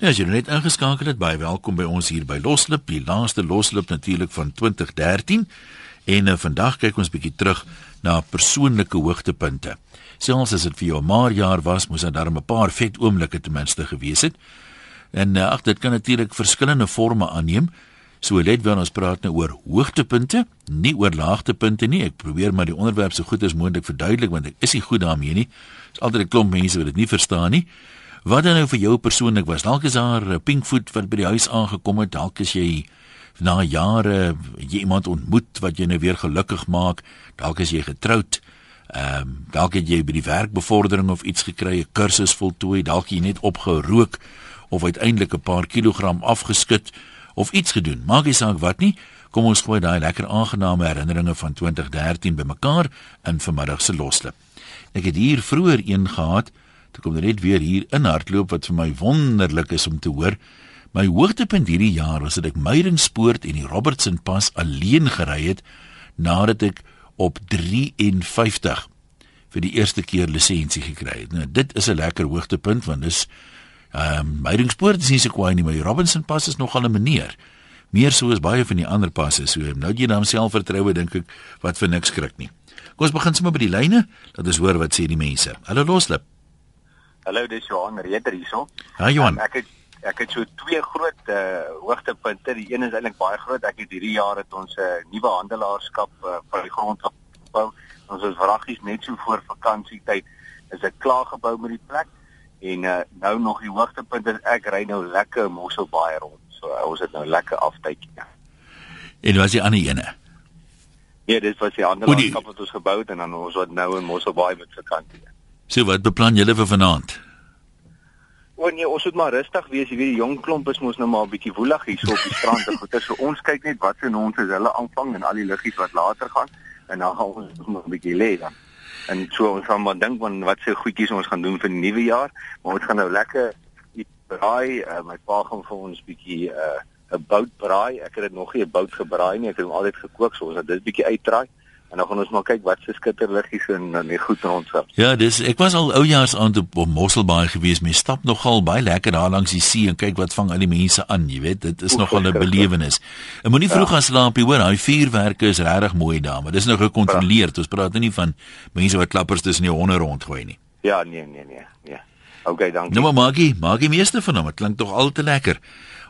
Ja, as jy net ingeskakel het, baie welkom by ons hier by Loslip, die laaste Loslip natuurlik van 2013. En uh, vandag kyk ons bietjie terug na persoonlike hoogtepunte. Selfs as dit vir jou 'n maar jaar was, moes daar darem 'n paar vet oomblikke ten minste gewees het. En uh, ag, dit kan natuurlik verskillende forme aanneem. So let wel ons praat nou oor hoogtepunte, nie oor laagtepunte nie. Ek probeer maar die onderwerp so goed as moontlik verduidelik want ek is nie goed daarmee nie. Daar's altyd 'n klomp mense wat dit nie verstaan nie. Wat dan nou vir jou persoonlik was? Dalk is daar 'n pinkfoot wat by die huis aangekom het, dalk is jy na jare jy iemand ontmoet wat jou nou weer gelukkig maak, dalk is jy getroud. Ehm um, dalk het jy by die werk bevordering of iets gekry, 'n kursus voltooi, dalk jy net opgerook of uiteindelik 'n paar kilogram afgeskit of iets gedoen. Maak nie saak wat nie. Kom ons gooi daai lekker aangename herinneringe van 2013 bymekaar in vanmiddag se loslip. Ek het hier vroeër een gehad Toe kom net weer hier in hardloop wat vir my wonderlik is om te hoor. My hoogtepunt hierdie jaar was dat ek Meiringspoort en die Robertson Pas alleen gery het nadat ek op 53 vir die eerste keer lisensie gekry het. Nou dit is 'n lekker hoogtepunt want dis ehm um, Meiringspoort is nie so kwaai nie, maar die Robertson Pas is nogal 'n meneer. Meer so as baie van die ander passe. So nou jy dan selfvertroue dink ek wat vir niks skrik nie. Kom ons begin sommer by die lyne. Laat ons hoor wat sê die mense. Hallo Loslip. Hallo, dis Johan Reder hierso. Ja, Johan. Um, ek het ek het so twee groot uh, hoogtepunte. Die een is eintlik baie groot. Ek het hierdie jaar het ons 'n uh, nuwe handelaarskap uh, vir die grond gebou. Ons is vraggies net so voor vakansietyd is dit klaar gebou met die plek. En uh, nou nog die hoogtepunt is ek ry nou lekker Mossel Baai rond. So uh, ons het nou lekker aftydjie. Ja. En was die ander ene? Ja, dit was die handelaarskap wat ons gebou het en dan ons wat nou in Mossel Baai met vakansie. So wat beplan julle vir vanaand? O nee, ons moet maar rustig wees. Jy weet die jong klomp is mos nou maar 'n bietjie woelig hier so op die strand en goeie. So ons kyk net wat se ons is hulle aanvang en al die liggies wat later gaan en dan gaan ons nog 'n bietjie lê dan. En so ons gaan maar dink van wat se goedjies ons gaan doen vir die nuwe jaar. Maar ons gaan nou lekker braai. Uh, my pa gaan vir ons bietjie 'n uh, 'n bout braai. Ek het dit nog nie 'n bout gebraai nie. Ek het hom altyd gekook so ons het dit bietjie uitdraai. En dan gaan ons maar kyk wat se skitterliggies en dan nie goed rond sal. Ja, dis ek was al oujaars aan op, op Mosselbaai gewees. Mens stap nogal baie lekker daar langs die see en kyk wat vang al die mense aan, jy weet. Dit is nogal 'n belewenis. En moenie vroeg ja. gaan slaap nie, hoor. Daai vuurwerke is regtig mooi daar, maar dis nou gekontroleer. Ons praat nie van mense wat klappers tussen die honde rondgooi nie. Ja, nee, nee, nee. Ja. Okay, dankie. Nou maar Maggie, Maggie meeste van hom. Dit klink tog al te lekker.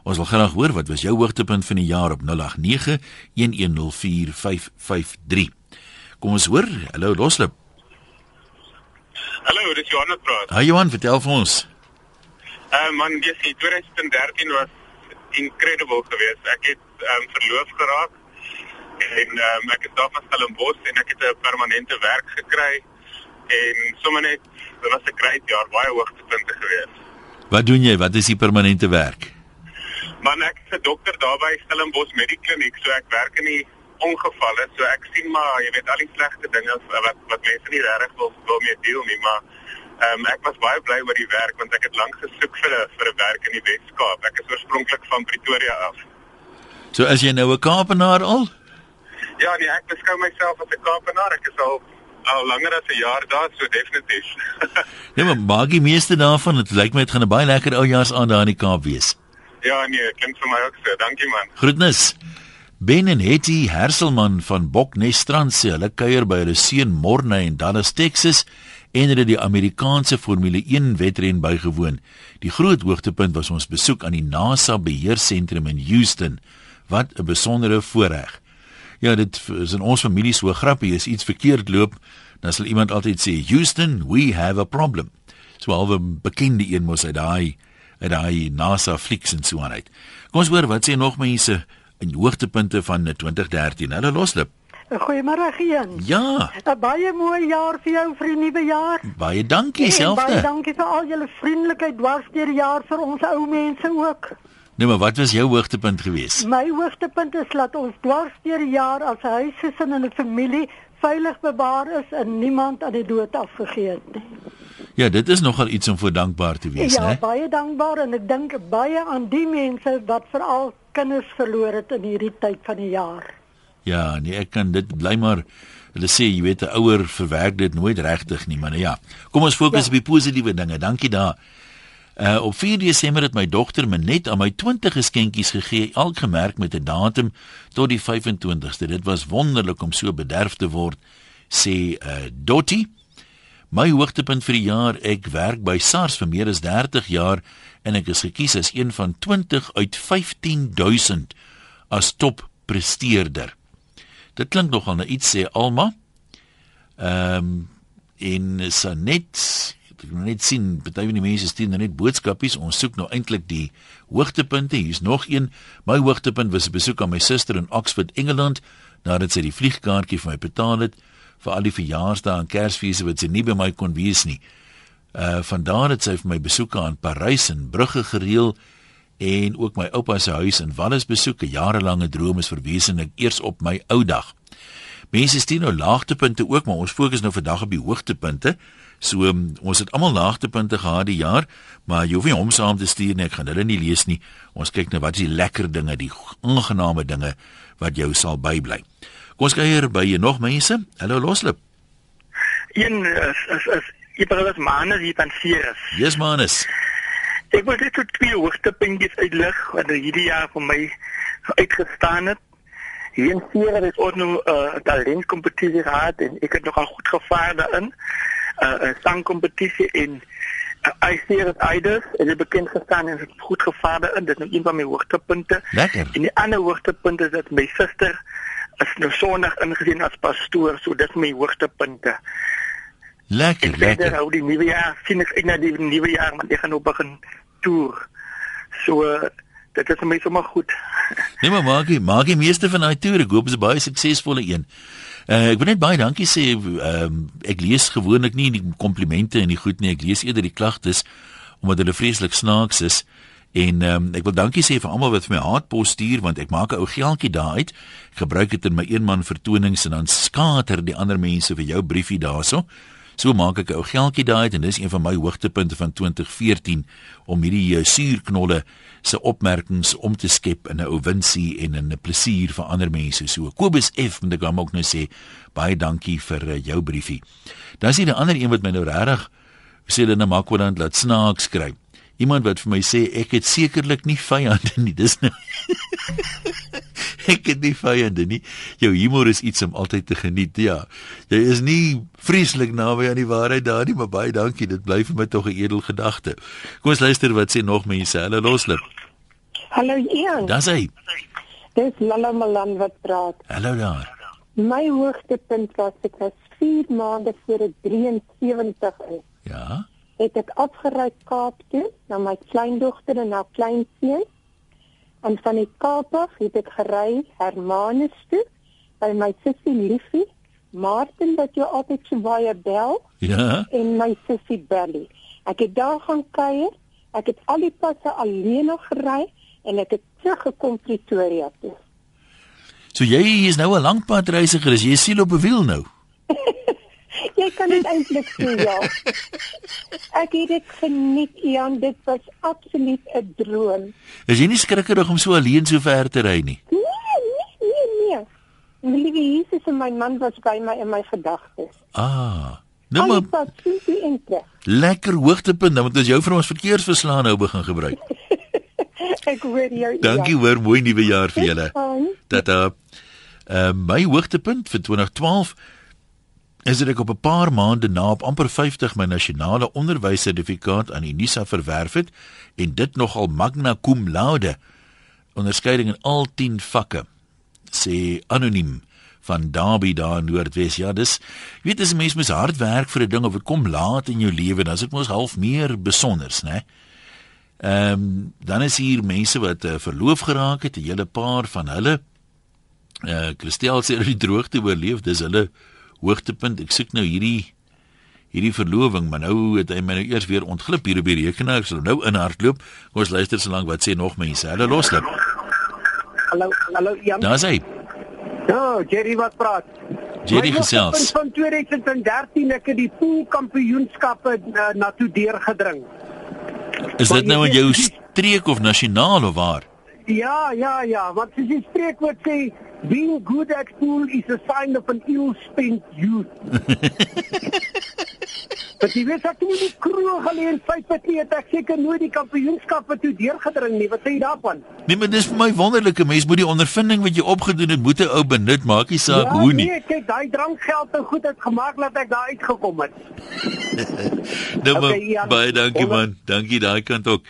Ons wil graag hoor wat was jou hoogtepunt van die jaar op 089 1104553. Kom ons hoor. Hallo Loslip. Hallo, dis Johan wat praat. Hi Johan, vertel vir ons. Uh man, dis 2013 was incredible geweest. Ek het um verloof geraak en um ek het daar van Stellenbosch en ek het 'n permanente werk gekry en sommer net dit was 'n great jaar, baie hoogtepunte geweest. Wat doen jy? Wat is die permanente werk? Man, ek is 'n dokter daar by Stellenbosch Medikliniek, so ek werk in die ongevalle. So ek sien maar, jy weet al die slegte dinge wat wat mense nie regtig wil wil mee deel nie, maar ehm um, ek was baie bly oor die werk want ek het lank gesoek vir 'n vir 'n werk in die Weskaap. Ek is oorspronklik van Pretoria af. So as jy nou 'n Kaapenaar al? Ja, nee, ek beskou myself as 'n Kaapenaar. Ek is al al langer as 'n jaar daar, so definitief. nee, maar maagie meeste daarvan, dit lyk my dit gaan 'n baie lekker oujaars aan daar in die Kaap wees. Ja, nee, klink vir my ook so. Dankie man. Groetnis. Ben en Hetty Herselman van Boknesstrand sê hulle kuier by hulle seun Morne in Dallas, Texas en hulle die Amerikaanse Formule 1 wedren bygewoon. Die groot hoogtepunt was ons besoek aan die NASA beheersentrum in Houston. Wat 'n besondere voorreg. Ja, dit is in ons familie so grappie as iets verkeerd loop, dan sal iemand altyd sê Houston, we have a problem. So al 'n bekende een mos uit daai uit daai NASA flieks en so aan uit. Kom ons hoor wat sê nog mense in hoogtepunte van 2013. Hulle loslip. Goeiemôre Gian. Ja. 'n Baie mooi jaar vir jou vir die nuwe jaar. Baie dankie selfde. Baie dankie vir al julle vriendelikheid dwars deur die jaar vir ons ou mense ook. Nee, maar wat was jou hoogtepunt geweest? My hoogtepunt is dat ons dwars deur die jaar as huisgesin en 'n familie veilig bewaar is en niemand aan die dood afgegee het nie. Ja, dit is nogal iets om voor dankbaar te wees, né? Ja, baie dankbaar en ek dink baie aan die mense wat veral kinders verloor het in hierdie tyd van die jaar. Ja, nee, ek kan dit bly maar hulle sê jy weet 'n ouer verwerk dit nooit regtig nie, maar nou ja. Kom ons fokus ja. op die positiewe dinge. Dankie daar. Uh op 4 Desember het my dogter my net aan my 20 geskenkies gegee, elk gemerk met 'n datum tot die 25ste. Dit was wonderlik om so bederf te word, sê uh Dottie. My hoogtepunt vir die jaar, ek werk by SARS vir meer as 30 jaar en ek is gekies as een van 20 uit 15000 as top presteerder. Dit klink nogal na iets sê Alma. Ehm um, en Sanet ek moet net sien party van die mense stuur net boodskapies ons soek nou eintlik die hoogtepunte hier's nog een my hoogtepunt was 'n besoek aan my suster in Oxford Engeland nadat sy die vliegkaartjie vir my betaal het vir al die verjaarsdae en Kersfeeste wat sy nie by my kon wees nie uh van daar het sy vir my besoeke aan Parys en Brugge gereël en ook my oupa se huis in Wallis besoek 'n jarelange droom is verwesenlik eers op my ou dag mense stuur nou laagtepunte ook maar ons fokus nou vandag op die hoogtepunte So um, ons het almal laagtepunte gehad die jaar, maar jy hoef nie hom saam te stuur nie, ek gaan hulle nie lees nie. Ons kyk net wat is die lekker dinge, die aangename dinge wat jou sal bybly. Kom ons kyk hier by nog mense. Hallo Loslip. Een is is is Ibrahim Manus hier van Sirius. Yes Manus. Ek wil net twee hoogtepunte uitlig wat hierdie jaar vir my uitgestaan het. Hier in Sirius het ons nou 'n uh, talentkompetisie gehad en ek het nogal goed gevaar daarin. 'n uh, sangkompetisie en uh, I see it idols en dit bekend gestaan en het goed gevaarde in dit is nou een van my hoogtepunte. Lekker. En die ander hoogtepunt is dat my suster is nou sonnig ingesien as pastoor, so dit is my hoogtepunte. Lekker, en lekker. En nou die nuwe jaar, sien ek na die nuwe jaar want ek gaan nou begin toer. So uh, dit is vir my sommer goed. Nee maar maak jy maak jy meeste van daai toere. Ek hoop dit is 'n baie suksesvolle een. Uh, ek wil net baie dankie sê. Um, ek lees gewoonlik nie die komplimente en die goed nie. Ek lees eerder die klagtes omdat hulle vreeslik snaaks is. En um, ek wil dankie sê vir almal wat vir my haatpos stuur want ek maak 'n ou geeltjie daaruit. Ek gebruik dit in my eenman vertonings en dan skater die ander mense vir jou briefie daarso. So maak ek 'n ou geeltjie daaruit en dis een van my hoogtepunte van 2014 om hierdie uh, suurknolle se opmerkings om te skep in 'n owinsie en in 'n plesier vir ander mense. So Kobus F moet ek hom ook nou sê baie dankie vir uh, jou briefie. Dan is hier 'n ander een wat my nou regtig sê hulle nou maak wat dan laat snaaks skryf. Iemand wat vir my sê ek het sekerlik nie vyande nie. Dis nou Ek het nie vyande nie. Jou humor is iets om altyd te geniet. Ja. Jy is nie vreeslik naby aan die waarheid daar nie, maar baie dankie. Dit bly vir my tog 'n edel gedagte. Kom ons luister wat sê nog mense. Hallo Loslip. Hallo Ian. Dis hy. Dis Lala Malan wat praat. Hallo daar. My hoogtepunt was ek was 4 maande voor ek 73 is. Ja. Het ek afgery Kaap toe na my kleindogter en na kleinseun. En van die Kaap af het ek gery Hermanus toe by my sussie Liefie, Martin wat jy altyd so baie bel Ja. en my sussie Belly. Ek het daar gaan kuier. Ek het al die passe alleen nog gery en ek het teruggekom Pretoria toe. So jy is nou 'n lankpadreisiger, is jy siel op 'n wiel nou? Jy kan dit eintlik sê ja. Ek het dit geniet, Ian, dit was absoluut 'n droom. Is jy nie skrikkerig om so alleen so ver te ry nie? Nee, nee, nee, nee. My liewe Jesus en my man was by my in my gedagtes. Ah. Nou Nou maar sien jy in te? lekker hoogtepunt, dan moet ons jou vir ons verkeersverslaan nou begin gebruik. Ek hoor jou. Dankie hoor, mooi nuwe jaar vir julle. Tata. Uh my hoogtepunt vir 2012 is dit ek op 'n paar maande na op amper 50 my nasionale onderwyssertifikaat aan Unisa verwerf het en dit nogal magna cum laude onderskeiding in al 10 vakke sê anoniem van Darby daar in Noordwes. Ja, dis jy weet as 'n mens mens hard werk vir 'n ding of dit kom laat in jou lewe, dan is dit mos half meer besonders, né? Ehm um, dan is hier mense wat uh, verloof geraak het, 'n hele paar van hulle. Eh uh, Christel sê hulle het die droogte oorleef, dis hulle hoogtepunt. Ek soek nou hierdie hierdie verloving, maar nou het hy my nou eers weer ontglip hier op die rekenaar. Ek sal nou inhardloop. Kom ons luister so lank wat sê nog mense. Hulle loslip. Hallo, hallo Jan. Daar's hy. Ja, Jerry wat praat. Jerry gesels. Van 2013 ek het die pool kampioenskappe uh, na toe deurgedring. Is dit nou in jou streek of nasionaal of waar? Ja, ja, ja, want soos die spreekwoord sê, being good at pool is a sign of an ill-spent youth. Want jy weet ek het nie kroeg alleen vyf het nie, het ek seker nooit die kampioenskappe toe deurgedring nie. Wat sê jy daarvan? Nee, maar dis vir my wonderlike mens moet die ondervinding wat jy opgedoen het, moet 'n ou benut, maak nie saak ja, hoe nie. Nee, kyk, daai drankgeld en goed het gemaak dat ek daar uitgekom het. Nou Okay, Ian. baie dankie man. Dankie daai kant ook.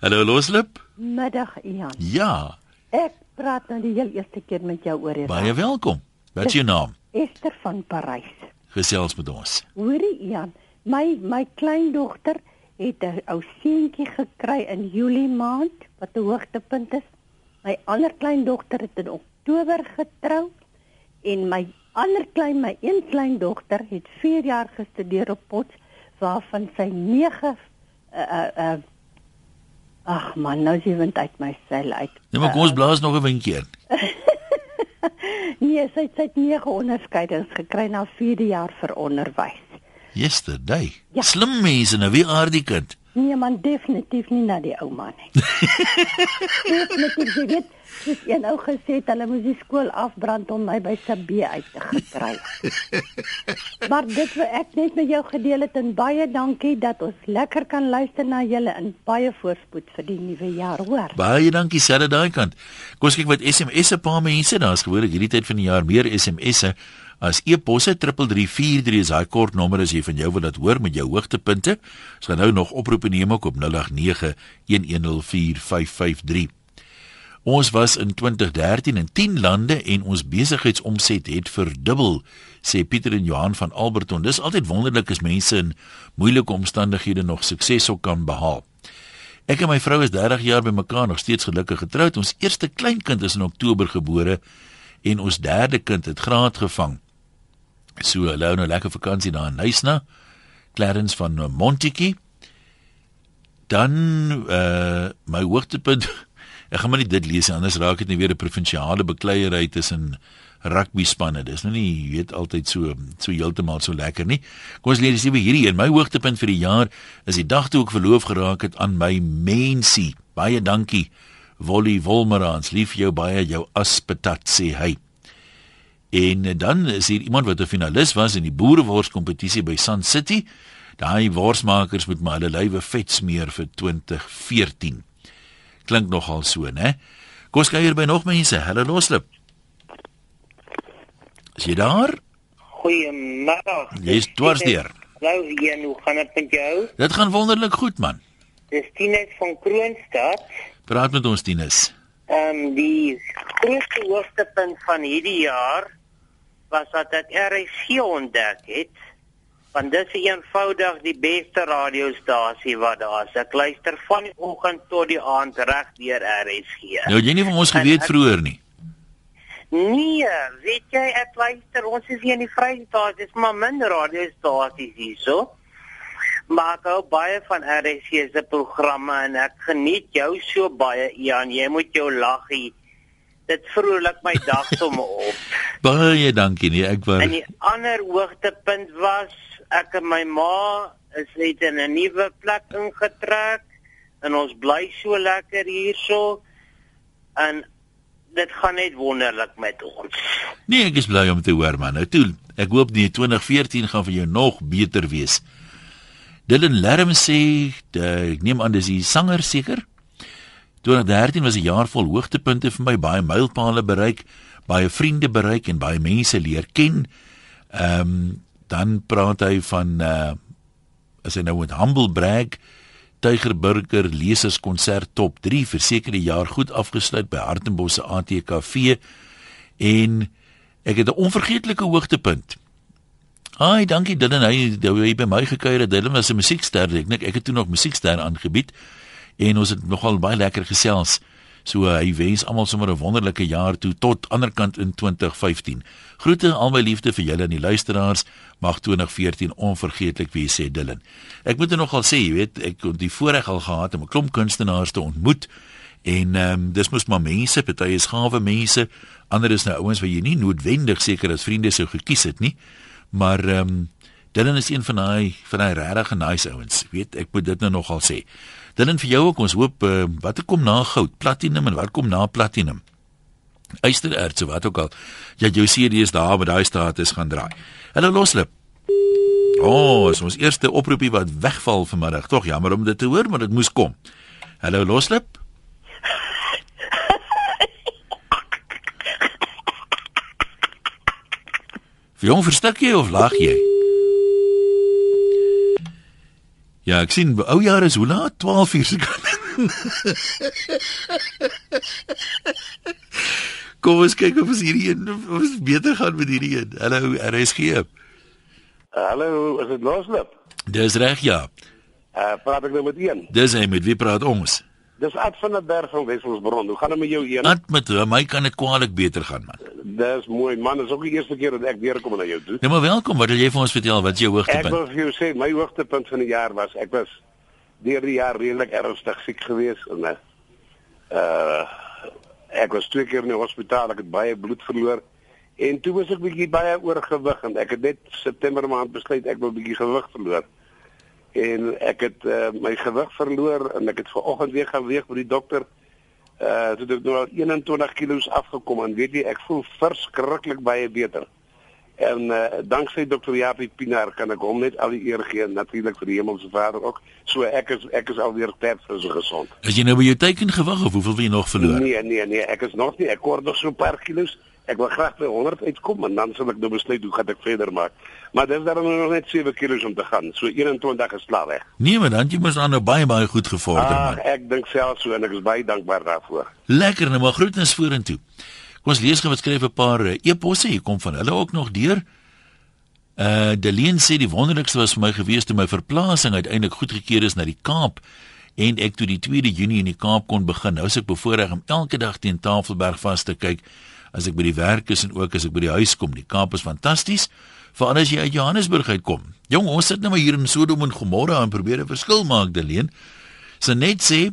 Hallo Loslip? Middag Ian. Ja, Ek praat nou die heel eerste keer met jou oor hierdie. baie welkom. Wat is jou naam? Esther van Parys. Gesels met ons. Hoorie Ian, my my kleindogter het 'n ou seentjie gekry in Julie maand wat 'n hoogtepunt is. My ander kleindogter het in Oktober getrou en my ander klein my een kleindogter het 4 jaar gestudeer op Potch waarvan sy 9 uh uh, uh Ag man, nou is jy wind uit my seil uit. Nee, maar kom ons blaas nog 'n windjie in. Nee, sy het sy het 9 onderskeidings gekry na 4de jaar vir onderwys. Yesterday. Ja. Slim mense, nou wie aard die kind? Nee man, definitief nie na die ou man nie. definitief, jy weet, soos een ou gesê het, hulle moes die skool afbrand om my by Sabie uit te gekry. maar dit wat ek net met jou gedeel het en baie dankie dat ons lekker kan luister na julle in baie voorspoed vir die nuwe jaar, hoor. Baie dankie selfe daai kant. Kom ons kyk wat SMS'e paar mense, daar's gewoonlik hierdie tyd van die jaar meer SMS'e as e-posse 3343 is daai kort nommer as jy van jou wil dat hoor met jou hoogtepunte. Ons gaan nou nog oproepe neem ook op 0891104553. Ons was in 2013 in 10 lande en ons besigheidsomset het verdubbel, sê Pieter en Johan van Alberton. Dis altyd wonderlik as mense in moeilike omstandighede nog sukses op kan behaal. Ek en my vrou is 30 jaar bymekaar, nog steeds gelukkig getroud. Ons eerste kleinkind is in Oktober gebore en ons derde kind het graad gevang. So hulle hou nou lekker vakansie daar in Nysna. Clarence van Montetjie. Dan uh my hoogtepunt. Ek gaan maar nie dit lees nie, anders raak dit nie weer 'n provinsiale bekleierery tussen rugby spanne. Dis nou nie, jy weet, altyd so so heeltemal so lekker nie. Kom ons lees liewe hierdie een. My hoogtepunt vir die jaar is die dag toe ek verloof geraak het aan my mensie. Baie dankie. Wolly Wolmerans, lief jou baie jou aspetat sê hy. En dan is hier iemand wat 'n finalis was in die boereworskompetisie by Sun City. Daai worsmakers moet maar hulle lywe vet smeer vir 2014. Klink nogal so, né? Kom ons kyk hier by nog mense. Hulle loslip. Is jy daar? Goeiemiddag. Jy's dwars deur. Hallo Ian, hoe gaan dit met jou? Dit gaan wonderlik goed man. Dis Tinus van Kroonstad. Praat met ons Tinus. Ehm um, die grootste hoogtepunt van hierdie jaar was dat ek RSG ontdek het. Want dit is eenvoudig die beste radiostasie wat daar is. Ek luister van die oggend tot die aand reg deur RSG. Nou jy nie van ons geweet vroeër nie. Nee, weet jy ek luister ons is hier in die Vrystaat, dis maar minder radiostasies hierso. Maar ek hou baie van RSC se programme en ek geniet jou so baie Ian, jy moet jou laggie. Dit vrolik my dag sommer op. Baie dankie nee, ek wou En die ander hoogtepunt was ek en my ma is net in 'n nuwe plek ingetrek en ons bly so lekker hierso. En dit gaan net wonderlik met ons. Nee, ek is bly om te hoor man. Nou toe, ek hoop die 2014 gaan vir jou nog beter wees. Dylan Lerm sê, de, ek neem aan dis die sanger seker. 2013 was 'n jaar vol hoogtepunte vir my, baie mylpale bereik, baie vriende bereik en baie mense leer ken. Ehm um, dan praat hy van uh as hy nou met Humble Brag Tygerburger leserskonsert top 3 vir sekere jaar goed afgesluit by Hartenbos se ATKV en ek het 'n onvergeetlike hoogtepunt. Ai, dankie Dylan, hy hy by my gekuier het. Dylan was 'n musiekster, ek nik ek het toe nog musiekster aangebied en ons het nogal baie lekker gesels. So uh, hy wens almal sommer 'n wonderlike jaar toe tot anderkant in 2015. Groete al my liefde vir julle en die luisteraars. Mag 2014 onvergeetlik wees sê Dylan. Ek moet er nogal sê, jy weet, ek het die voorreg al gehad om 'n klomp kunstenaars te ontmoet en ehm um, dis mos maar mense, party is gawe mense, ander is nou ouens wat jy nie noodwendig seker as vriende sou gekies het nie. Maar ehm um, Dylan is een van daai van daai regtig nice ouens. Weet, ek moet dit nou nogal sê. Dylan vir jou ook ons hoop uh, wat kom na goud, platinum en wat kom na platinum. Eystererts of wat ook al. Ja, jou CD is daar met daai status gaan draai. Hallo loslip. O, oh, is ons eerste oproepie wat wegval vanmiddag. Tog jammer om dit te hoor, maar dit moes kom. Hallo Loslip. Jong verstik jy of lag jy? Ja, ek sien ou jare is hoe laat? 12 uur se kant. Kom ons kyk of ons hierdie een of ons beter gaan met hierdie een. Hallo RSG. Hallo, is dit Loslip? Dis reg ja. Uh praat ek nou met een? Dis hy met wie praat ons? Dis Ad van der Berg van Wesselsbron. Hoe gaan dit met jou een? Ad met my kan dit kwaliek beter gaan man. Dis mooi man, dis ook die eerste keer dat ek weer kom na jou toe. Nee maar welkom, wat wil jy vir ons vertel? Wat is jou hoogtepunt? Ek wil vir jou sê my hoogtepunt van die jaar was ek was deur die jaar redelik ernstig siek geweest en uh ek was twee keer in die hospitaal, ek het baie bloed verloor. En toe was ek bietjie baie oorgewig en ek het net September maand besluit ek wil bietjie gewig verloor en ek het uh, my gewig verloor en ek het vanoggend weer gaan weeg by die dokter. Uh toe het ek nou 21 kg afgekom en weet jy ek voel verskriklik baie beter. En uh danksy dokter Japie Pinaar kan ek hom net al die eer gee natuurlik vir die hemelse Vader ook. So ek is ek is alweer ter vir so gesond. Is jy nou by jou teiken gewig of hoeveel wil jy nog verloor? Nee nee nee, ek is nog nie ek kort nog so 'n paar kilos. Ek wil graag by 100 uitkom en dan sal ek nou besluit hoe gaan ek verder maak. Maar dis daar nog net 7 kg om te gaan. So 21 is klaar weg. Nee, maar dan jy mos dan nou baie baie goed gevorder ah, man. Ek dink self so en ek is baie dankbaar daarvoor. Lekker, nou maar groetens vorentoe. Kom ons lees gou wat skryf 'n paar uh, e-posse hier kom van hulle ook nog deur. Uh Deleen sê die wonderlikste was vir my gewees toe my verplasing uiteindelik goedgekeur is na die Kaap en ek toe die 2de Junie in die Kaap kon begin. Nou is ek bevoorreg om elke dag teen Tafelberg vas te kyk as ek by die werk is en ook as ek by die huis kom. Die Kaap is fantasties. Veral as jy uit Johannesburg uitkom. Jong, ons sit nou maar hier in Sodom en Gomorra en probeer 'n verskil maak, Deleen. So net sê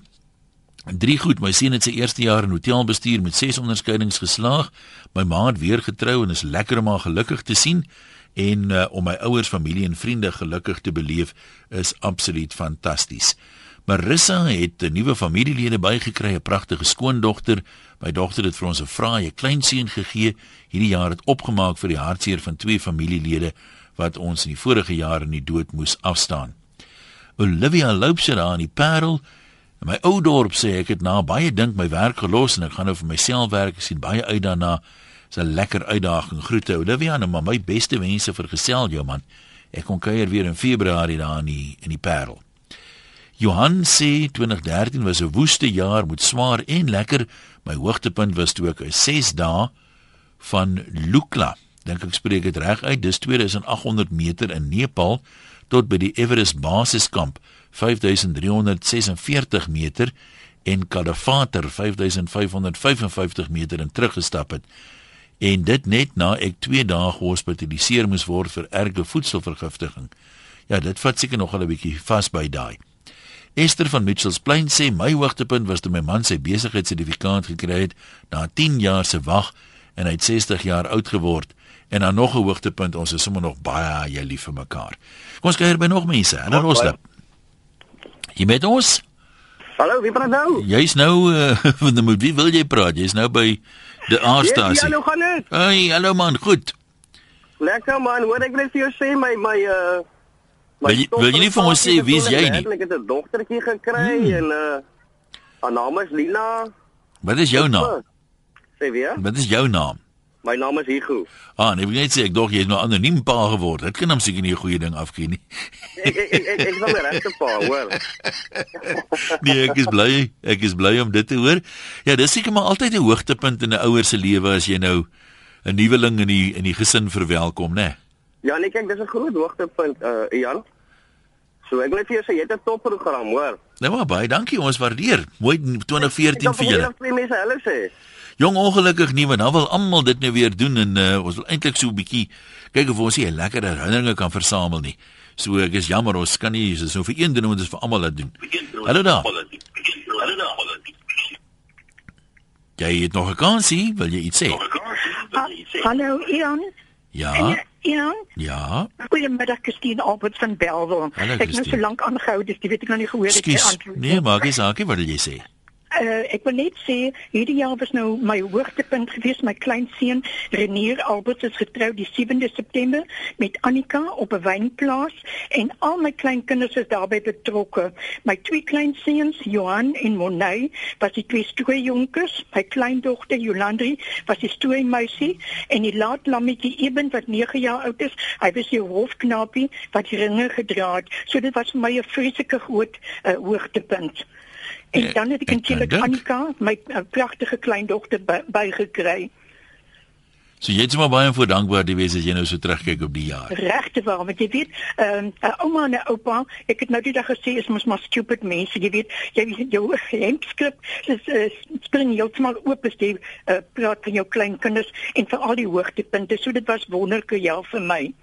drie goed. My seun het sy eerste jaar in hotelbestuur met 6 onderskeidings geslaag. My ma het weer getrou en is lekker om haar gelukkig te sien en uh, om my ouers, familie en vriende gelukkig te beleef is absoluut fantasties. Marissa het 'n nuwe familielede bygekry, 'n pragtige skoondogter. My dogter het vir ons 'n fraaie kleinseun gegee. Hierdie jaar het opgemaak vir die hartseer van twee familielede wat ons in die vorige jaar in die dood moes afstaan. Olivia loop sy daar in die Parel. In my ou dorp sê ek het na baie dink my werk gelos en ek gaan nou vir myself werk. Ek sien baie uit daarna. Dis 'n lekker uitdaging. Groete Olivia en my beste wense vir gesel jou man. Ek kom kuier weer in Februarie daar in die, in die Parel. Johan sê 2013 was 'n woeste jaar met swaar en lekker. My hoogtepunt was toe ek 'n 6 dae van Lukla, dink ek spreek dit reg uit, dis 2800 meter in Nepal tot by die Everest basiskamp 5346 meter en Kadafater 5555 meter in teruggestap het. En dit net na ek 2 dae gehospitaliseer moes word vir erge voedselvergiftiging. Ja, dit vat seker nog 'n bietjie vas by daai. Esther van Mitchells Plain sê my hoogtepunt was toe my man sy besigheidsertifikaat gekry het na 10 jaar se wag en hy het 60 jaar oud geword en dan nog 'n hoogtepunt ons is sommer nog baie jy lief vir mekaar. Kom ons kyk by nog mense. Hallo Roslap. Jy met ons? Hallo, wie praat nou? Jy's nou uh, van die wie wil jy praat? Jy's nou by die A-stasie. Ja, hallo gaan dit? Hey, hallo man, goed. Lekker man, hoor ek net vir jou sê my my uh Wil jy, wil jy nie vir ons sê wie is jy nie? Ek het 'n dogtertjie gekry hmm. en uh haar naam is Lina. Wat is jou naam? Sê weer? Wat is jou naam? My naam is Hugo. Ah, nee, ek net sê ek dog jy is nou anoniem pa geword. Dit kan hom seker nie 'n goeie ding afgee nie. ek ek ek ek wil regte pa, hoor. nee, ek is bly. Ek is bly om dit te hoor. Ja, dis seker maar altyd 'n hoogtepunt in 'n ouer se lewe as jy nou 'n nuweling in die in die gesin verwelkom, né? Nee? Ja, nee, kyk, dis 'n groot hoogtepunt, uh Jan. So ek wil vir jou sê jy het 'n topprogram, hoor. Nee maar baie dankie, ons waardeer. Mooi 2014 vir julle. Ek wil mense hulle sê. Jong ongelukkig nie, maar nou wil almal dit nou weer doen en uh, ons wil eintlik so 'n bietjie kyk of ons hier lekker herinneringe kan versamel nie. So ek is jammer ons kan nie so vir een doen, ons moet dit vir almal laat doen. Hallo daar. Hallo daar. Jy het nog 'n kansie, wil jy iets sê? Hallo Ian. Ja. Ja. Ja. Goeiemiddag Christine Albert van Belwel. Ek het nou so lank aangehou, dis jy weet ek nog nie gehoor het jy antwoord. Nee, maar ek is ook wat jy sê? Uh, ek wil net sê hierdie jaar was nou my hoogtepunt gewees. My kleinseun Renier Albert is getroud die 7de September met Annika op 'n wynplaas en al my kleinkinders is daarbey betrokke. My twee kleinseuns, Johan en Monay, was die twee stoei jonkers. My kleindogter Jolandri was die stoei meisie en die laat lammetjie Eben wat 9 jaar oud is. Hy was die hofknapie wat die ringe gedra het. So dit was vir my 'n vreeslike groot uh, hoogtepunt. En Ja, dan het ek ek natuurlik kan dink. Annika, my uh, pragtige kleindogter by- bygekry. So jy het sommer baie voor dankbaar te wees as jy nou so terugkyk op die jaar. Regte waar, want jy weet, ehm 'n ouma en oupa, ek het nou die dag gesê is mos maar stupid mense, jy weet, jy jou hemskrip is uh, spring heeltemal oop as jy uh, praat van jou kleinkinders en vir al die hoogtepunte. So dit was wonderlike jaar vir my.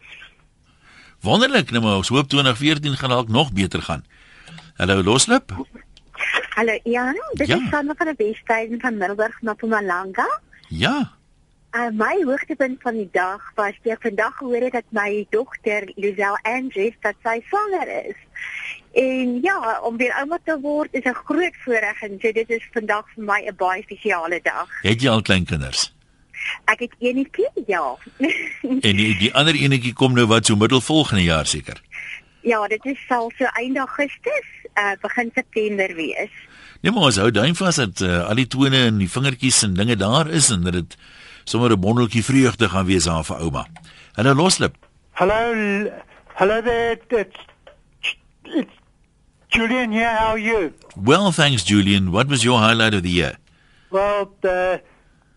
Wonderlik, nou maar ons hoop 2014 gaan dalk nog beter gaan. Hallo Loslip. Hallo Jan, dit Ja. is Sanne van die Westtuin van Middelburg na Mpumalanga. Ja. Uh, my hoogtepunt van die dag was toe ek vandag gehoor het dat my dogter Lisel Andrews dat sy swanger is. En ja, om weer ouma te word is 'n groot voorreg en so dit is vandag vir my 'n baie spesiale dag. Het jy al klein kinders? Ek het enetjie, ja. En die, die ander enetjie kom nou wat so middel volgende jaar seker. Ja, dit is sal so einde Augustus, uh, begin September wees. Nee, maar ons hou duim vas dat uh, al die tone en die vingertjies en dinge daar is en dat dit sommer 'n bondeltjie vreugde gaan wees aan vir ouma. Hallo Loslip. Hello, l- hello there. It's, it's Julian here. How are you? Well, thanks Julian. What was your highlight of the year? Well, uh,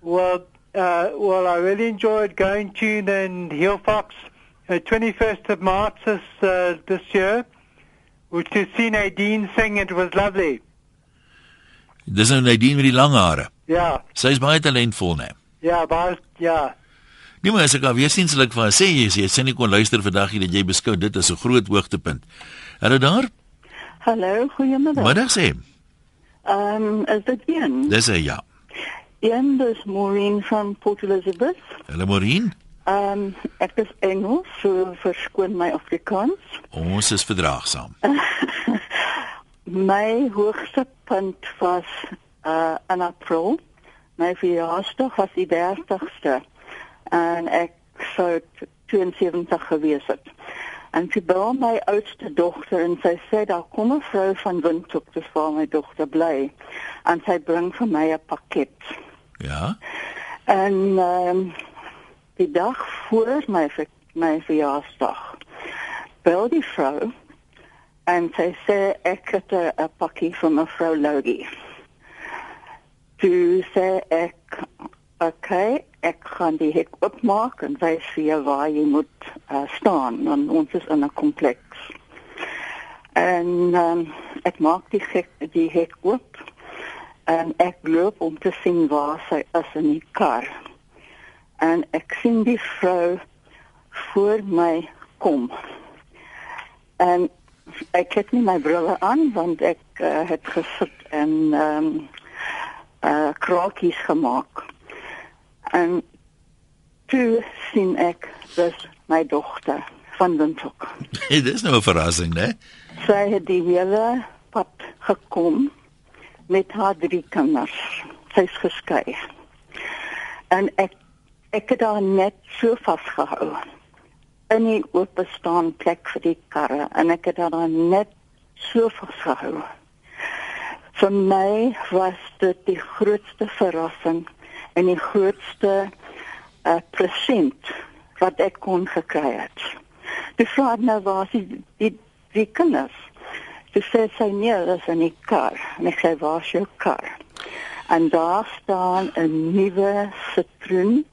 well, uh, well. I really enjoyed going to the Hillfox, uh, 21st of March this uh, this year, which to see Nadine sing. It was lovely. Dis nou Nadine met die lang hare. Yeah, Sy is baie talentvol, né? yeah, but yeah. Nee, maar as ek al weer sien sal ek vir haar sê jy jy sê nie kon luister vandag nie dat jy beskou dit as 'n groot hoogtepunt. Hallo daar. Hallo, goeiemiddag. Middag sê. Ehm um, is dit een? Dis 'n ja. Een dis Maureen van Port Elizabeth. Hallo Maureen. Ehm um, ek is Engels, so verskoon my Afrikaans. Ons is verdraagsaam. My hoogste punt was uh in April. My verjaarsdag was die 30ste en ek sou t- 72 gewees het. En sy bel my oudste dogter en sy sê daar kom 'n vrou van Windhoek dis waar my dogter bly en sy bring vir my 'n pakket. Ja. En ehm die dag voor my ver- my verjaarsdag bel die vrou en sy sê ek het 'n pakkie vir mevrou Logie. Toe sê ek okay, ek gaan die hek oopmaak en wys vir jou waar jy moet uh, staan want ons is in 'n kompleks. En um, ek maak die hek die hek oop en ek loop om te sien waar sy is in die kar. En ek sien die vrou voor my kom. En ek het nie my brille aan want ek uh, het gesit en ehm um, uh krokies gemaak. En toe sien ek dis my dogter van Windhoek. Hey, dis nou 'n verrassing, né? Sy het die hele pad gekom met haar drie kinders. Sy's geskei. En ek ek het haar net so vasgehou in die oop staan plek vir die karre en ek het haar net so vasgehou. Vir my was dit die grootste verrassing en die grootste uh, present wat ek kon gekry het. Die vrou nou was die die, die kinders. Toe sê sy nee, dis in die kar. En ek sê waar is jou kar? En daar staan 'n nuwe Citroen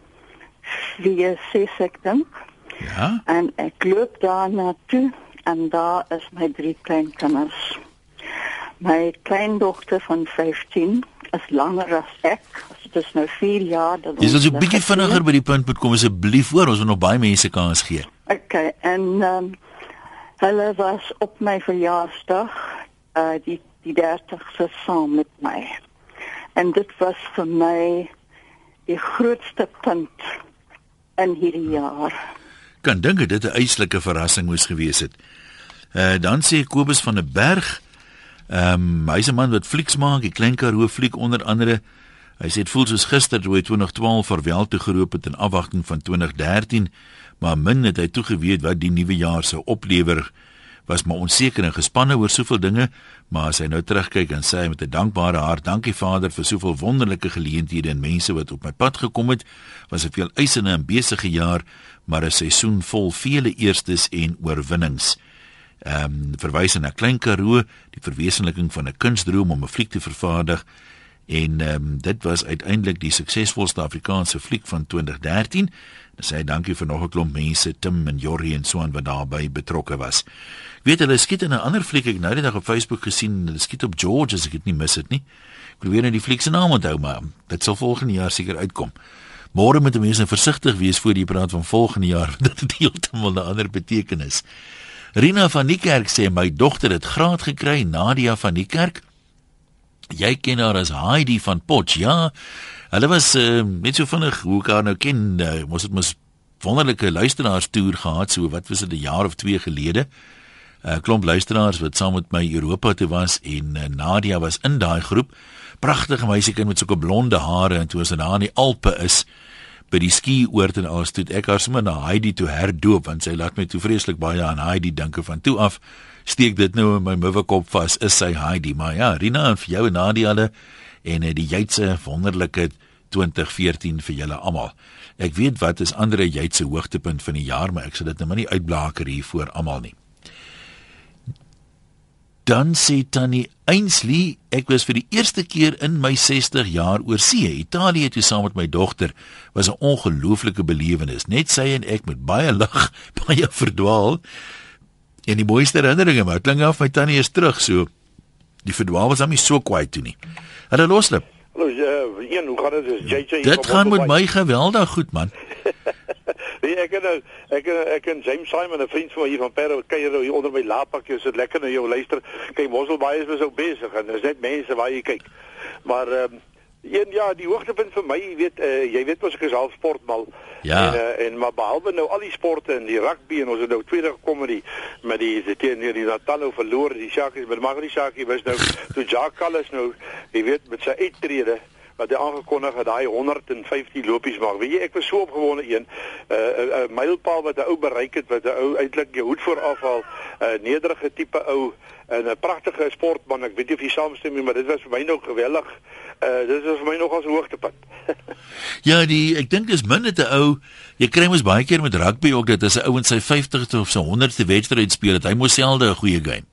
V6 ek dink. Ja. En ek loop daar na toe en daar is my drie kleinkinders. My kleindogter van 15 is langer as ek. Dit is nou 4 jaar dat Jy sal so 'n ons bietjie vinniger by die punt moet kom asseblief hoor, ons wil nog baie mense kans gee. Okay, en ehm um, hulle was op my verjaarsdag uh die die 30ste saam met my. En dit was vir my die grootste punt in hierdie jaar. Kan dink dit 'n uitslike verrassing moes gewees het. Uh dan sê Kobus van der Berg Ehm um, hy's 'n man wat flieks maak, die Klein Karoo fliek onder andere. Hy sê dit voel soos gister toe hy 2012 verwel toe geroep het in afwagting van 2013, maar min het hy toegeweet wat die nuwe jaar sou oplewer was maar onseker en gespanne oor soveel dinge, maar as hy nou terugkyk en sê hy met 'n dankbare hart, dankie Vader vir soveel wonderlike geleenthede en mense wat op my pad gekom het, was 'n veel eisende en besige jaar, maar 'n seisoen vol vele eerstes en oorwinnings. Ehm um, verwys na Klein Karoo, die verwesenliking van 'n kunsdroom om 'n fliek te vervaardig en ehm um, dit was uiteindelik die suksesvolste Afrikaanse fliek van 2013. En sê dankie vir nog 'n klomp mense, Tim en Jorrie en so aan wat daarbey betrokke was. Weet hulle skiet in 'n ander fliek ek nou die dag op Facebook gesien, hulle skiet op George as ek dit nie mis het nie. Ek probeer net die fliek se naam onthou maar dit sal volgende jaar seker uitkom. Môre moet mense versigtig wees voor jy praat van volgende jaar, dit het heeltemal 'n ander betekenis. Rina van die kerk sê my dogter het graad gekry, Nadia van die kerk. Jy ken haar as Heidi van Potch, ja. Hulle was uh, net so vinnig hoe haar nou ken, uh, mos dit mos wonderlike luisteraars toer gehad so wat was dit 'n jaar of 2 gelede. 'n uh, Klomp luisteraars wat saam met my Europa toe was en uh, Nadia was in daai groep. Pragtige meisiekind met sulke blonde hare en toe as daar in die Alpe is by die skioord en alles toe ek haar sommer na Heidi toe herdoop want sy laat my toe vreeslik baie aan Heidi dink van toe af steek dit nou in my muwe kop vas is sy Heidi maar ja Rina en vir jou en Nadia hulle en die Jytse wonderlike 2014 vir julle almal. Ek weet wat is ander Jytse hoogtepunt van die jaar, maar ek sal dit nou maar nie uitblaker hier voor almal nie. Dan sê Tannie Ainsley, ek was vir die eerste keer in my 60 jaar oor see, Italië toe saam met my dogter, was 'n ongelooflike belewenis. Net sy en ek met baie lag, baie verdwaal. En die mooiste herinneringe, maar klink af my tannie is terug so. Die verdwaal was hom nie so kwaai toe nie. Hulle loslip. Hallo, ja, een, hoe gaan dit? Dis JJ. Dit gaan met my geweldig goed, man. Nee, ek en ek ek en James Simon, 'n vriend van my hier van Perro, kuier hier onder my laapakkie, sit lekker na jou luister. Kyk, Mosselbaai is so besig en daar's net mense waar jy kyk. Maar ehm um, Een ja, die hoogtepunt vir my, jy weet, uh, jy weet mos ek is half sportmal. Ja. En uh, en maar behalwe nou al die sporte en die rugby en ons het nou tweede gekom met die met die se teen die Natal verloor, die Shakies, maar mag nie Shakie was nou toe Jacques Callis nou, jy weet, met sy uittrede wat hy aangekondig het daai 150 lopies maak. Weet jy, ek was so opgewonde een 'n uh, uh, mylpaal wat 'n ou bereik het wat 'n ou eintlik jou hoed voor afhaal, 'n uh, nederige tipe ou en 'n pragtige sportman. Ek weet nie of jy saamstem nie, maar dit was vir my nog geweldig. Uh dit is vir my nog as 'n hoogtepunt. ja, die ek dink dis min 'n ou. Jy kry mos baie keer met rugby ook dat as 'n ou in sy 50ste of sy 100ste wedstryd speel, dat hy mos selde 'n goeie game.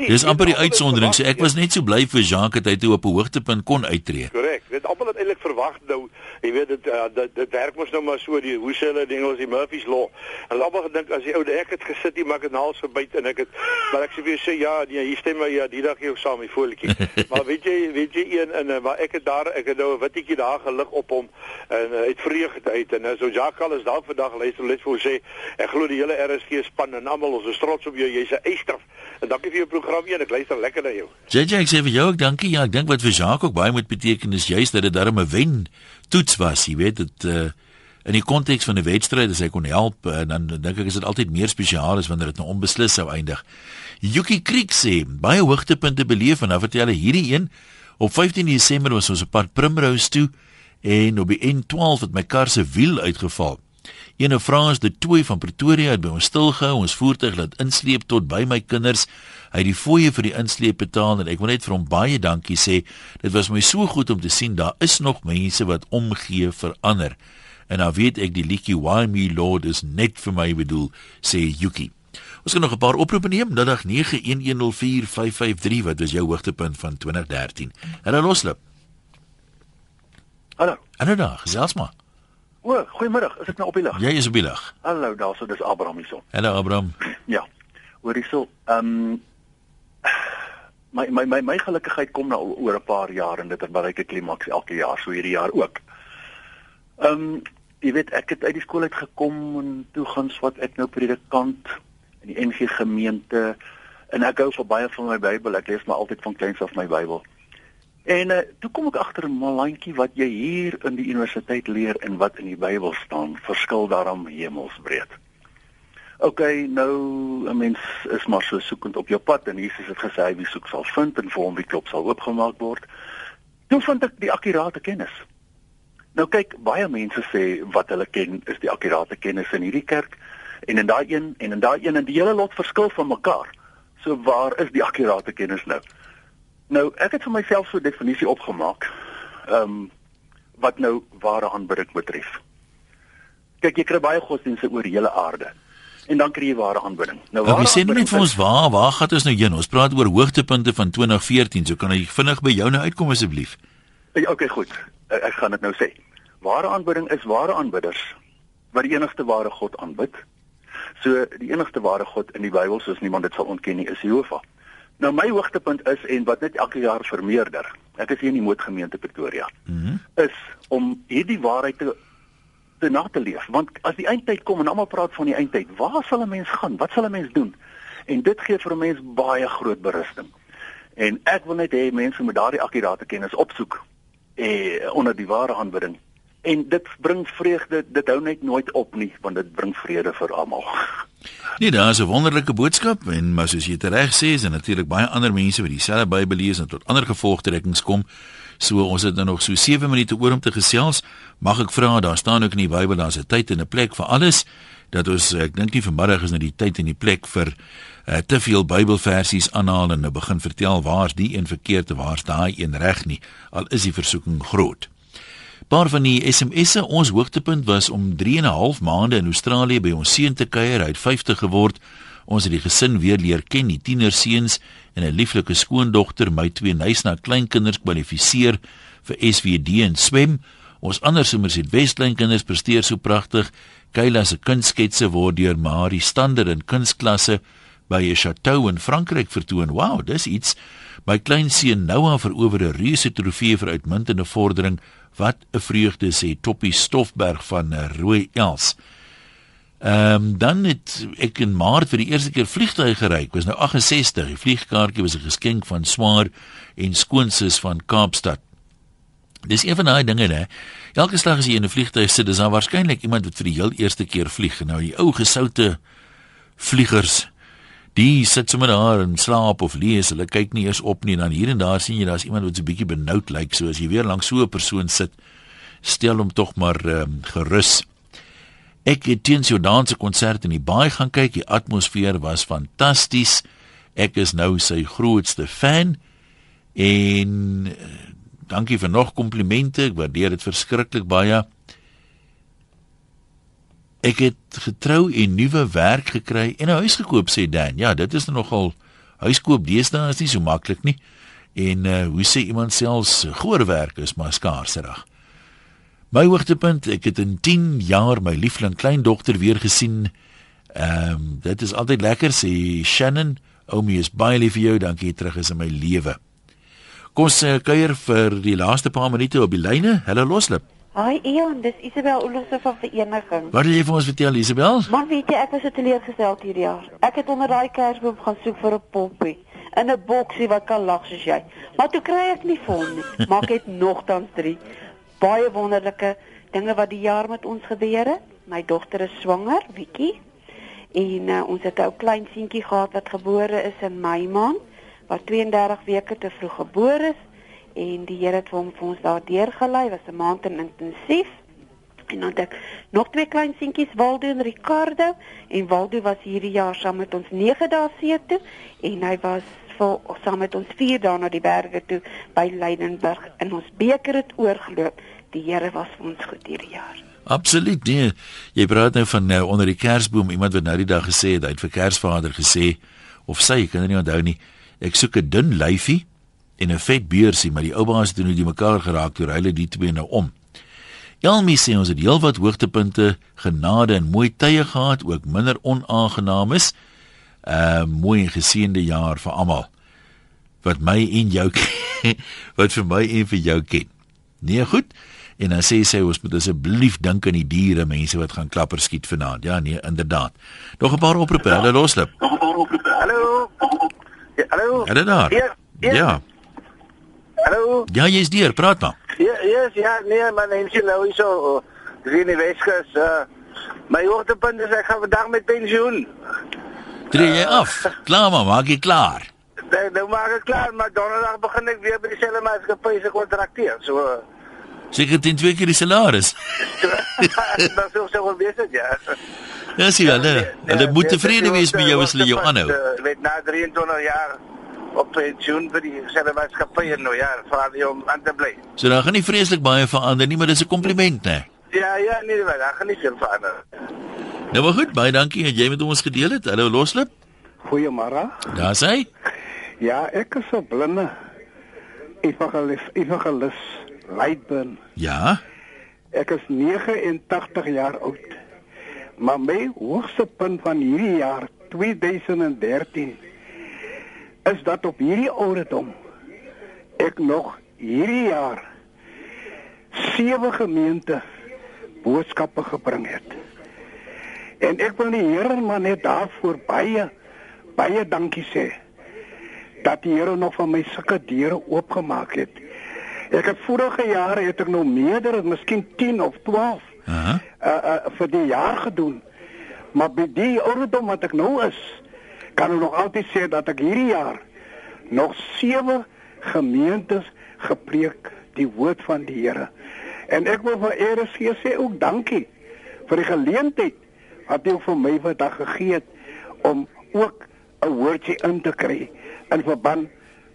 Presies. Dis amper die uitsondering. So ek was net so bly vir Jacques dat hy toe op 'n hoogtepunt kon uittreë. Korrek. Dit almal het eintlik verwag nou, jy weet dit uh, dit, dit werk mos nou maar so die hoe sê hulle die Engels die Murphy's law. En almal gedink as die ou ek het gesit hier maar ek het naals verbyt en ek het maar ek sê vir sê ja, nee, hier stem my ja, die dag ook saam die voeltjie. maar weet jy, weet jy een en uh, maar ek het daar ek het nou 'n witjie daar gelig op hom en uh, het vreugde uit en uh, so Jacques al is daar vandag luister net vir sê ek glo die hele RSG span en almal ons is trots op jou. Jy's 'n eyster. En dankie vir jou program hier. Ek luister lekker na jou. JJ, ek sê vir jou ook dankie. Ja, ek dink wat vir Jacques ook baie moet beteken is juist dat dit darem 'n wen toets was. Jy weet dit uh in die konteks van 'n wedstryd as hy kon help en dan dink ek is dit altyd meer spesiaal as wanneer dit nou onbeslis sou eindig. Yuki Creek sê baie hoogtepunte beleef en nou vertel hy hierdie een op 15 Desember was ons op pad Primrose toe en op die N12 het my kar se wiel uitgeval. Ene Frans de Tooi van Pretoria het by ons stilgehou, ons voertuig laat insleep tot by my kinders. Hy het die fooie vir die insleep betaal en ek wil net vir hom baie dankie sê. Dit was my so goed om te sien daar is nog mense wat omgee vir ander. En nou weet ek die liedjie Why Me Lord is net vir my bedoel, sê Yuki. Ons gaan nog 'n paar oproepe neem. Dadag 91104553 wat was jou hoogtepunt van 2013? Hallo Loslip. Hallo. Hallo daar, gesels maar. O, goeiemiddag. Is ek nou op die lig? Jy is op die lig. Hallo, daarso dis Abraham hierso. Hallo Abraham. Ja. Hoor hierso, ehm um, my my my my gelukkigheid kom nou oor 'n paar jaar en dit het bereik 'n klimaks elke jaar, so hierdie jaar ook. Ehm um, jy weet ek het uit die skool uit gekom en toe gaan swat ek nou predikant in die NG gemeente en ek hou vir baie van my Bybel. Ek lees maar altyd van kleins af my Bybel. En uh, toe kom ek agter 'n malantjie wat jy hier in die universiteit leer en wat in die Bybel staan, verskil daarom hemelsbreed. OK, nou 'n mens is maar so soekend op jou pad en Jesus het gesê wie soek sal vind en vir hom wie klop sal oopgemaak word. Toe vind ek die akkurate kennis. Nou kyk, baie mense sê wat hulle ken is die akkurate kennis in hierdie kerk en in daai een en in daai een en die hele lot verskil van mekaar. So waar is die akkurate kennis nou? Nou, ek het vir myself so 'n definisie opgemaak. Ehm um, wat nou ware aanbidding betref. Kyk, jy kry baie godsdienste oor die hele aarde en dan kry jy ware aanbidding. Nou waar sê net vir ons waar waar gaan ons nou heen? Ons praat oor hoogtepunte van 2014. So kan jy vinnig by jou nou uitkom asseblief. Ja, okay, goed. Ek gaan dit nou sê. Ware aanbidding is ware aanbidders wat die enigste ware God aanbid. So die enigste ware God in die Bybel soos niemand dit sal ontken nie is Jehovah. Nou my hoogtepunt is en wat net elke jaar vermeerder. Ek is hier in die Mootgemeente Pretoria. Mm is om hierdie waarheid te te na te leef. Want as die eindtyd kom en almal praat van die eindtyd, waar sal 'n mens gaan? Wat sal 'n mens doen? En dit gee vir 'n mens baie groot berusting. En ek wil net hê mense moet daardie akkurate kennis opsoek eh onder die ware aanbidding. En dit bring vreugde, dit hou net nooit op nie, want dit bring vrede vir almal. Nee, daar is 'n wonderlike boodskap en maar soos jy dit reg sê, is daar natuurlik baie ander mense wat dieselfde Bybel lees en tot ander gevolgtrekkings kom. So ons het nou nog so 7 minute oor om te gesels. Mag ek vra, daar staan ook in die Bybel daar's 'n tyd en 'n plek vir alles. Dat ons ek dink nie vanmiddag is nou die tyd en die plek vir uh, te veel Bybelversies aanhaal en nou begin vertel waar's die een verkeerd en waar's daai een reg nie. Al is die versoeking groot. Paar van die SMS'e, ons hoogtepunt was om 3 en 'n half maande in Australië by ons seun te kuier, hy het 50 geword. Ons het die gesin weer leer ken, die tienerseuns en 'n lieflike skoondogter, my twee neusna kleinkinders kwalifiseer vir SVD en swem. Ons ander somers het Westlyn kinders presteer so pragtig. Kayla se kunstsketse word deur Marie Stander in kunstklasse by 'n chateau in Frankryk vertoon. Wow, dis iets. My kleinseun Noah verower 'n reuse trofee vir uitmuntende vordering. Wat 'n vreugde sê Toppie Stoffberg van Rooi Els. Ehm um, dan het ek in Maart vir die eerste keer vliegtuig gery. Ek was nou 68. Die vliegkaartjie was 'n geskenk van Swaar en skoonsis van Kaapstad. Dis een van daai dinge hè. Elke slag as jy in 'n vliegtuig sit, is daar waarskynlik iemand wat vir die heel eerste keer vlieg. Nou die ou gesoute vliegers Die sit sommer daar en slaap of lees. Hulle kyk nie eers op nie. Dan hier en daar sien jy daar's iemand wat so 'n bietjie benoud lyk. So as jy weer langs so 'n persoon sit, stel hom tog maar um, gerus. Ek het teens jou danse konsert in die baai gaan kyk. Die atmosfeer was fantasties. Ek is nou sy grootste fan. En uh, dankie vir nog komplimente. Ek waardeer dit verskriklik baie. Ek het getrou en nuwe werk gekry en 'n huis gekoop sê Dan. Ja, dit is nogal huiskoop deesdae is nie so maklik nie. En uh hoe sê iemand selfs goeie werk is maar skaarsig. My hoogtepunt, ek het in 10 jaar my liefling kleindogter weer gesien. Ehm um, dit is altyd lekker sê Shannon. Oumie is baie lief vir jou. Dankie terug is in my lewe. Kom ons kuier vir die laaste paar minute op die lyne. Hallo Loslip. Hi Ian, dis Isabel Olofse van Vereniging. Wat wil jy vir ons vertel Isabel? Man, weet jy, ek was so teleurgesteld hierdie jaar. Ek het onder daai kersboom gaan soek vir 'n poppie in 'n boksie wat kan lag soos jy. Maar toe kry ek nie vir hom nie. Maar ek het nogtans 3 baie wonderlike dinge wat die jaar met ons gebeur het. My dogter is swanger, Wiekie. En uh, ons het 'n ou klein seentjie gehad wat gebore is in Mei maand, wat 32 weke te vroeg gebore is en die Here het hom vir ons daardeur gelei, was 'n maand in intensief. En dan het ek nog twee klein seentjies, Waldo en Ricardo, en Waldo was hierdie jaar saam met ons 9 dae see toe en hy was vir saam met ons 4 dae na die berge toe by Leidenburg en ons beker het oorgeloop. Die Here was vir ons goed hierdie jaar. Absoluut nee. Jy praat nou van nou onder die kersboom iemand wat nou die dag gesê het hy het vir Kersvader gesê of sy kan nie onthou nie. Ek soek 'n dun lyfie en 'n vet beursie, maar die ou baas het nou die mekaar geraak toe hulle die twee nou om. Elmi sê ons het heelwat hoogtepunte, genade en mooi tye gehad, ook minder onaangenaam is. 'n uh, Mooi en geseënde jaar vir almal wat my en jou wat vir my en vir jou ken. Nee, goed. En dan sê sy ons moet asseblief dink aan die diere, mense wat gaan klapper skiet vanaand. Ja, nee, inderdaad. Nog 'n paar oproepe, hulle loslip. Nog 'n paar oproepe. Hallo. Ja, hallo. Hallo daar. Ja. Ja. ja. Hallo. Ja, jy's deur, praat maar. Ja, yes, ja, nee, maar mense nou hierso, dis in die Weskus, uh My hoogtepunt is ek gaan vandag met pensioen. Tree jy af? Klaar maar, maak jy klaar. Nee, nou maak ek klaar, maar donderdag begin ek weer by dieselfde maatskappy se kontrakteer. So Seker teen twee keer die salaris. dan sou sou wees dit ja. Ja, sien hulle. Hulle moet tevrede wees met jou as hulle jou aanhou. Ek weet na 23 jaar op pensioen vir die selfe maatskappy en nou ja, vir die om aan te bly. So dan gaan nie vreeslik baie verander nie, maar dis 'n kompliment, né? Ja, ja, nee, maar dan gaan nie veel verander. Nou maar goed, baie dankie dat jy met ons gedeel het. Hallo Loslip. Goeiemôre. Daar sê. Ja, ek is so blinde. Evangelis, evangelis Leidburn. Ja. Ek is 89 jaar oud. Maar my hoogste punt van hierdie jaar 2013 is dat op hierdie ouderdom ek nog hierdie jaar sewe gemeente boodskappe gebring het. En ek wil die Here maar net daarvoor baie baie dankie sê dat die Here nog van my sulke deure oopgemaak het. Ek het vorige jare het ek nou meerder, miskien 10 of 12 Uh -huh. uh, uh vir die jaar gedoen. Maar by die ouderdom wat ek nou is, kan ek nog altyd sê dat ek hierdie jaar nog sewe gemeentes gepreek die woord van die Here. En ek wil vir RSG sê ook dankie vir die geleentheid wat jy vir my vandag gegee het om ook 'n woordjie in te kry in verband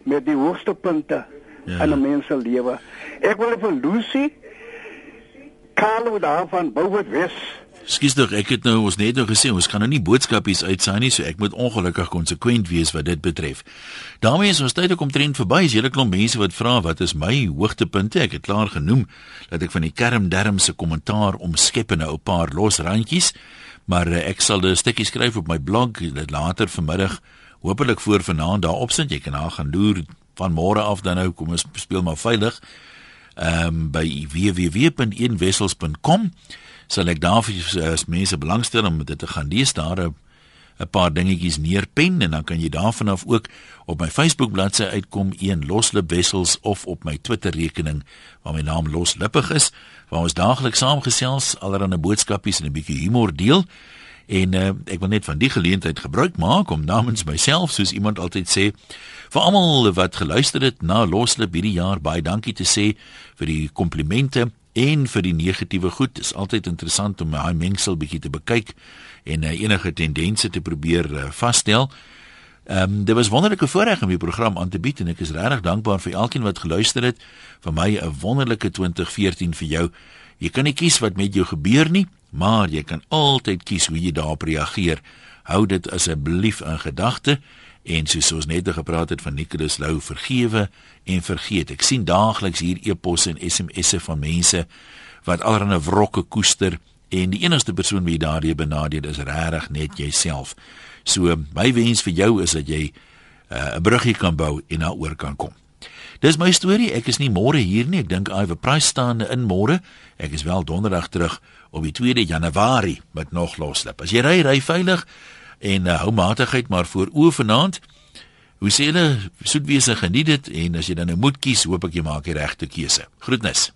met die hoogste punte ja. in 'n mens se lewe. Ek wil vir Lucy Carlo daarvan Bouwet Wes Skus tog, ek het nou ons net nou gesê ons kan nou nie boodskapies uitsaai nie, so ek moet ongelukkig konsekwent wees wat dit betref. daarmee is ons tyd ook omtrent verby. Is hele klomp mense wat vra wat is my hoogtepunte? Ek het klaar genoem dat ek van die kermderm se kommentaar omskep in 'n ou paar los randjies, maar uh, ek sal 'n stukkie skryf op my blog dit later vanmiddag, hopelik voor vanaand daarop sit. Jy kan daar gaan loer van môre af dan nou kom ons speel maar veilig. Ehm um, by www.eenwessels.com sal ek daar vir as mense belangstel om dit te gaan lees. Daar 'n 'n paar dingetjies neerpen en dan kan jy daarvan af ook op my Facebook bladsy uitkom een loslip wessels of op my Twitter rekening waar my naam loslippig is waar ons daagliks saamgesels allerlei boodskapies en 'n bietjie humor deel en uh, ek wil net van die geleentheid gebruik maak om namens myself soos iemand altyd sê vir almal wat geluister het na loslip hierdie jaar baie dankie te sê vir die komplimente en vir die negatiewe goed. Dit is altyd interessant om daai mengsel bietjie te bekyk en uh, enige tendense te probeer uh, vasstel. Ehm um, dit was wonderlike voorreg om die program aan te bied en ek is regtig dankbaar vir elkeen wat geluister het. Vir my 'n wonderlike 2014 vir jou. Jy kan nie kies wat met jou gebeur nie, maar jy kan altyd kies hoe jy daarop reageer. Hou dit asseblief in gedagte en soos ons net gepraat het van Nicholas Lou vergewe en vergeet. Ek sien daagliks hier e-posse en SMS'e van mense wat allerlei wrokke koester en die enigste persoon wie daardie benadeel is regtig net jouself. So my wens vir jou is dat jy uh, 'n uh, bruggie kan bou en daaroor kan kom. Dis my storie. Ek is nie môre hier nie. Ek dink Ive Price staan in môre. Ek is wel donderdag terug op die 2de Januarie met nog loslip. As jy ry, ry veilig en uh, hou matigheid maar voor oë vanaand. Hoe sê hulle, soetwese geniet dit en as jy dan nou moet kies, hoop ek jy maak die regte keuse. Groetnis.